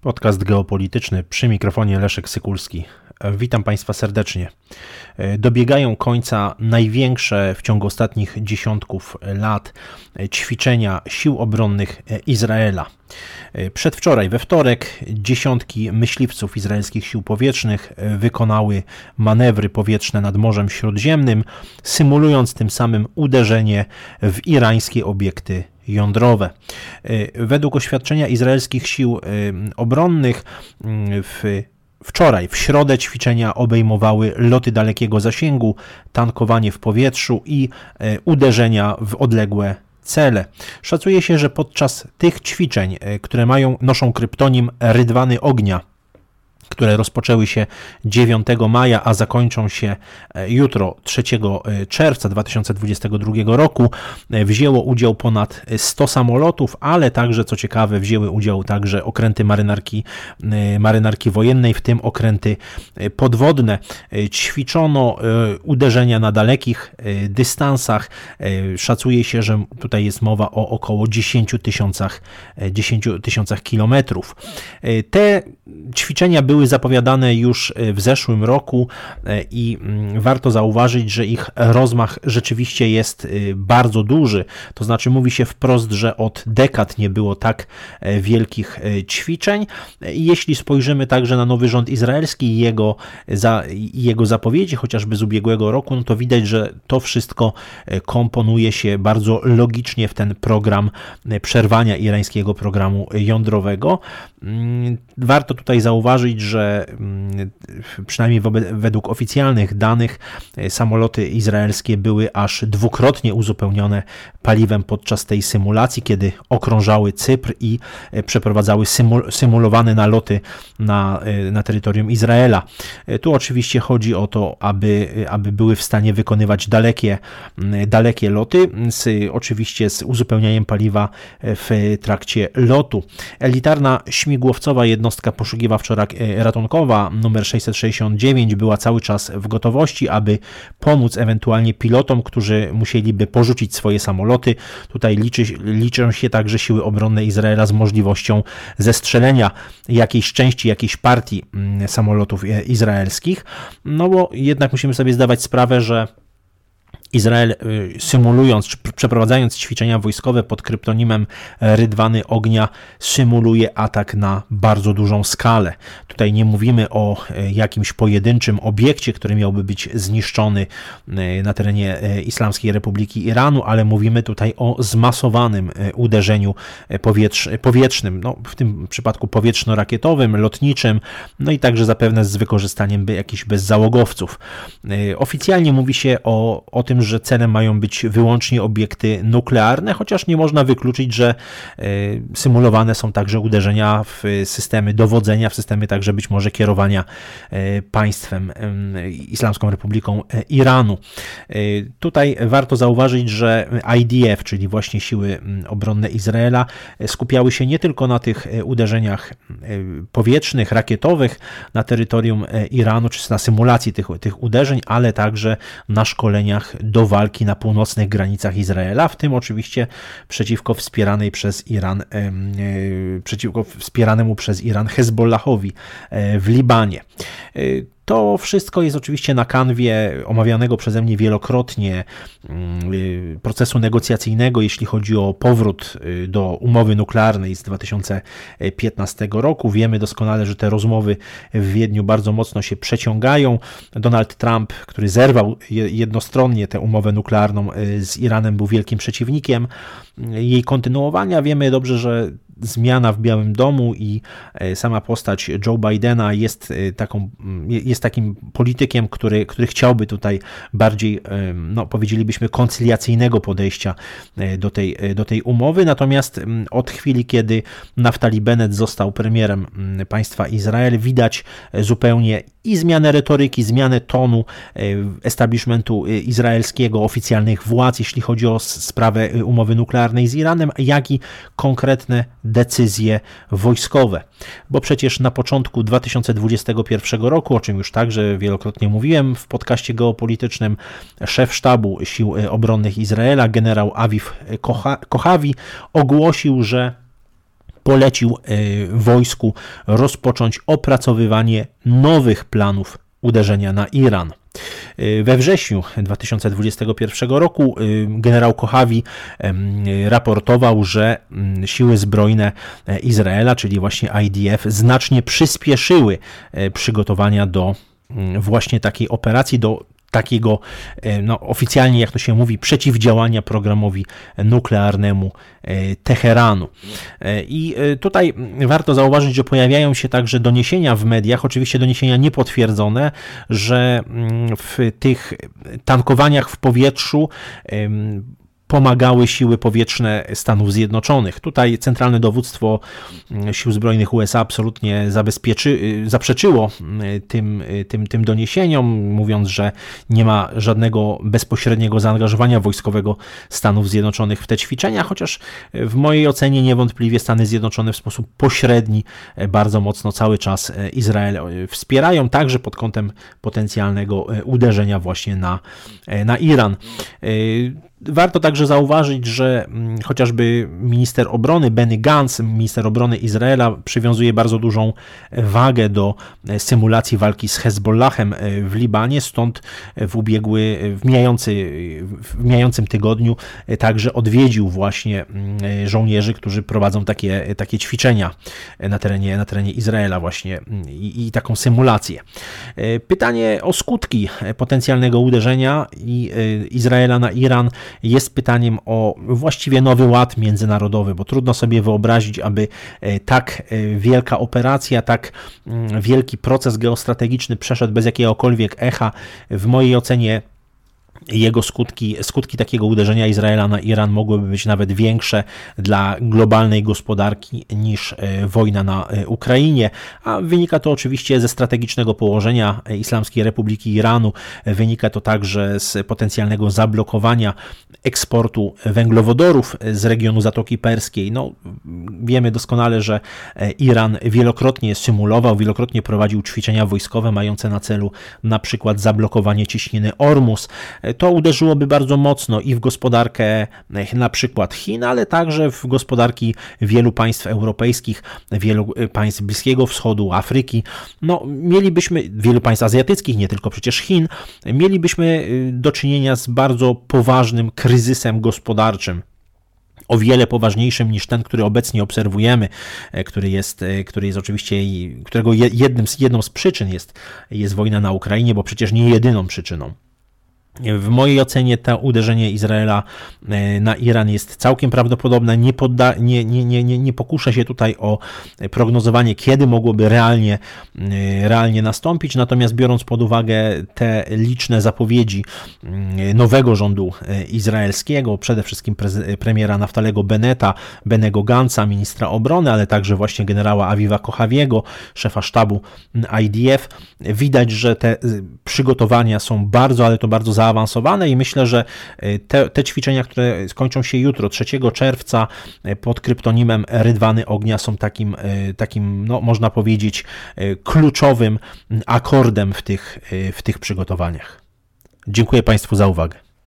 Podcast geopolityczny przy mikrofonie Leszek Sykulski. Witam Państwa serdecznie. Dobiegają końca największe w ciągu ostatnich dziesiątków lat ćwiczenia sił obronnych Izraela. Przedwczoraj, we wtorek, dziesiątki myśliwców izraelskich sił powietrznych wykonały manewry powietrzne nad Morzem Śródziemnym, symulując tym samym uderzenie w irańskie obiekty jądrowe. Według oświadczenia izraelskich sił obronnych w Wczoraj, w środę, ćwiczenia obejmowały loty dalekiego zasięgu, tankowanie w powietrzu i uderzenia w odległe cele. Szacuje się, że podczas tych ćwiczeń, które mają, noszą kryptonim Rydwany Ognia, które rozpoczęły się 9 maja, a zakończą się e, jutro 3 e, czerwca 2022 roku. E, wzięło udział ponad 100 samolotów, ale także, co ciekawe, wzięły udział także okręty marynarki, marynarki wojennej, w tym okręty podwodne. Ćwiczono uderzenia na dalekich dystansach. Szacuje się, że tutaj jest mowa o około 10 tysiącach, 10 tysiącach kilometrów. Te ćwiczenia były zapowiadane już e, w zeszłym roku e, i mm, warto zauważyć, że ich rozmach rzeczywiście jest e, bardzo duży. To znaczy mówi się wprost, że od dekad nie było tak wielkich ćwiczeń. Jeśli spojrzymy także na nowy rząd izraelski i jego, za, jego zapowiedzi, chociażby z ubiegłego roku, no to widać, że to wszystko komponuje się bardzo logicznie w ten program przerwania irańskiego programu jądrowego. Mm, warto tutaj zauważyć, że mm, przynajmniej według oficjalnych danych e, samoloty izraelskie były aż dwukrotnie uzupełnione paliwem podczas tej symulacji, kiedy okrążały Cypr i e, przeprowadzały symulowane naloty na, e, na terytorium Izraela. Tu oczywiście chodzi o to, aby, aby były w stanie wykonywać dalekie, dalekie loty, z, oczywiście z uzupełnianiem paliwa w trakcie lotu. Elitarna śmigłowcowa jednostka poszukiwawcza ratunkowa numer 669 była cały czas w gotowości, aby pomóc ewentualnie pilotom, którzy musieliby porzucić swoje samoloty. Tutaj liczy, liczą się także siły obronne Izraela z możliwością zestrzelenia jakiejś części, jakiejś partii mm, samolotów e, izraelskich. No bo jednak musimy sobie zdawać sprawę, że Izrael y, symulując, czy przeprowadzając ćwiczenia wojskowe pod kryptonimem Rydwany Ognia, symuluje atak na bardzo dużą skalę. Tutaj nie mówimy o y, jakimś pojedynczym obiekcie, który miałby być zniszczony y, na terenie Islamskiej Republiki Iranu, ale mówimy tutaj o zmasowanym uderzeniu powietrz, powietrznym, no, w tym przypadku powietrzno-rakietowym, lotniczym, no i także zapewne z wykorzystaniem jakichś bezzałogowców. Oficjalnie mówi się o, o tym, że celem mają być wyłącznie obiekty nuklearne, chociaż nie można wykluczyć, że e, symulowane są także uderzenia w systemy dowodzenia, w systemy także być może kierowania e, państwem Islamską Republiką e, Iranu. Tutaj warto zauważyć, że IDF, czyli właśnie siły obronne Izraela, skupiały się nie tylko na tych uderzeniach powietrznych, rakietowych na terytorium Iranu, czy na symulacji tych, tych uderzeń, ale także na szkoleniach do walki na północnych granicach Izraela, w tym oczywiście przeciwko wspieranej przez Iran, e, przeciwko przez Iran Hezbollahowi e, w Libanie. To wszystko jest oczywiście na kanwie omawianego przeze mnie wielokrotnie mm, y, procesu negocjacyjnego, jeśli chodzi o powrót y, do umowy nuklearnej z 2015 roku. Wiemy doskonale, że te rozmowy w Wiedniu bardzo mocno się przeciągają. Donald Trump, który zerwał jednostronnie tę umowę nuklearną y, z Iranem, był wielkim przeciwnikiem jej kontynuowania. Wiemy dobrze, że zmiana w Białym Domu i e, sama postać Joe Bidena jest, e, taką, jest takim politykiem, który, który chciałby tutaj bardziej, e, no, powiedzielibyśmy, koncyliacyjnego podejścia do tej, do tej umowy. Natomiast od chwili, kiedy Naftali Bennett został premierem państwa Izrael, widać zupełnie i zmianę retoryki, zmianę tonu establishmentu izraelskiego, oficjalnych władz, jeśli chodzi o sprawę umowy nuklearnej z Iranem, jak i konkretne decyzje wojskowe. Bo przecież na początku 2021 roku, o czym już także wielokrotnie mówiłem w podcaście geopolitycznym, szef sztabu sił obronnych Izraela, generał Aviv Kochawi, ogłosił, że polecił wojsku rozpocząć opracowywanie nowych planów uderzenia na Iran. We wrześniu 2021 roku generał Kochawi raportował, że mm, siły zbrojne Izraela, czyli właśnie IDF, znacznie przyspieszyły przygotowania do mm, właśnie takiej operacji, do takiego, e, no, oficjalnie jak to się mówi, przeciwdziałania programowi nuklearnemu e, Teheranu. E, I tutaj warto zauważyć, że pojawiają się także doniesienia w mediach, oczywiście doniesienia niepotwierdzone, że mm, w tych tankowaniach w powietrzu pomagały siły powietrzne Stanów Zjednoczonych. Tutaj Centralne Dowództwo mm, Sił Zbrojnych USA absolutnie zabezpieczy, y, zaprzeczyło y, tym, y, tym, tym doniesieniom, mówiąc, że nie ma żadnego bezpośredniego zaangażowania wojskowego Stanów Zjednoczonych w te ćwiczenia, chociaż w mojej ocenie niewątpliwie Stany Zjednoczone w sposób pośredni bardzo mocno cały czas Izrael wspierają, także pod kątem potencjalnego uderzenia właśnie na, na Iran. Warto także zauważyć, że mm, chociażby minister obrony Benny Gantz, minister obrony Izraela, przywiązuje bardzo dużą wagę do e, symulacji walki z Hezbollahem e, w Libanie, stąd w ubiegły, w, mijający, w mijającym tygodniu e, także odwiedził właśnie mm, żołnierzy, którzy prowadzą takie, takie ćwiczenia na terenie, na terenie Izraela właśnie mm, i, i taką symulację. Pytanie o skutki potencjalnego uderzenia Izraela na Iran jest pytaniem o właściwie nowy ład międzynarodowy, bo trudno sobie wyobrazić, aby e, tak e, wielka operacja, tak mm, wielki proces geostrategiczny przeszedł bez jakiegokolwiek echa. W mojej ocenie jego skutki, skutki takiego uderzenia Izraela na Iran mogłyby być nawet większe dla globalnej gospodarki niż e, wojna na e, Ukrainie, a wynika to oczywiście ze strategicznego położenia Islamskiej Republiki Iranu, wynika to także z potencjalnego zablokowania eksportu węglowodorów z regionu Zatoki Perskiej. No, wiemy doskonale, że e, Iran wielokrotnie symulował, wielokrotnie prowadził ćwiczenia wojskowe mające na celu na przykład zablokowanie ciśniny Ormus to uderzyłoby bardzo mocno i w gospodarkę e, na przykład Chin, ale także w gospodarki wielu państw europejskich, wielu e, państw Bliskiego Wschodu, Afryki. No, mielibyśmy, wielu państw azjatyckich, nie tylko przecież Chin, mielibyśmy e, do czynienia z bardzo poważnym kryzysem gospodarczym o wiele poważniejszym niż ten, który obecnie obserwujemy, który jest, który jest oczywiście, którego jednym z, jedną z przyczyn jest, jest wojna na Ukrainie, bo przecież nie jedyną przyczyną. W mojej ocenie to uderzenie Izraela e, na Iran jest całkiem prawdopodobne. Nie, podda, nie, nie, nie, nie, nie pokuszę się tutaj o prognozowanie, kiedy mogłoby realnie, e, realnie nastąpić. Natomiast biorąc pod uwagę te liczne zapowiedzi mm, nowego rządu e, izraelskiego, przede wszystkim premiera Naftalego Beneta, Benego Gansa, ministra obrony, ale także właśnie generała Aviva Kochawiego, szefa sztabu mm, IDF, widać, że te przygotowania są bardzo, ale to bardzo zaawansowane i myślę, że e, te, te ćwiczenia, które skończą się jutro, 3 czerwca e, pod kryptonimem Rydwany Ognia są takim, e, takim no, można powiedzieć, kluczowym akordem w tych, w tych przygotowaniach. Dziękuję Państwu za uwagę.